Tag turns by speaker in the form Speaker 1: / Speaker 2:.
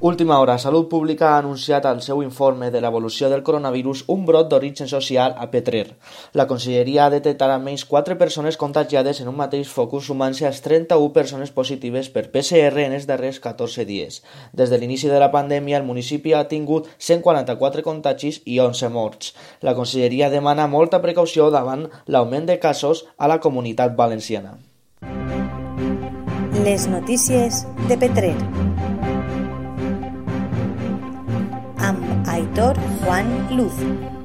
Speaker 1: Última hora, Salut Pública ha anunciat al seu informe de l'evolució del coronavirus un brot d'origen social a Petrer. La Conselleria ha detectat almenys 4 persones contagiades en un mateix focus sumant-se a 31 persones positives per PCR en els darrers 14 dies. Des de l'inici de la pandèmia, el municipi ha tingut 144 contagis i 11 morts. La Conselleria demana molta precaució davant l'augment de casos a la comunitat valenciana.
Speaker 2: Les notícies de Petrer. Aitor Juan Luz.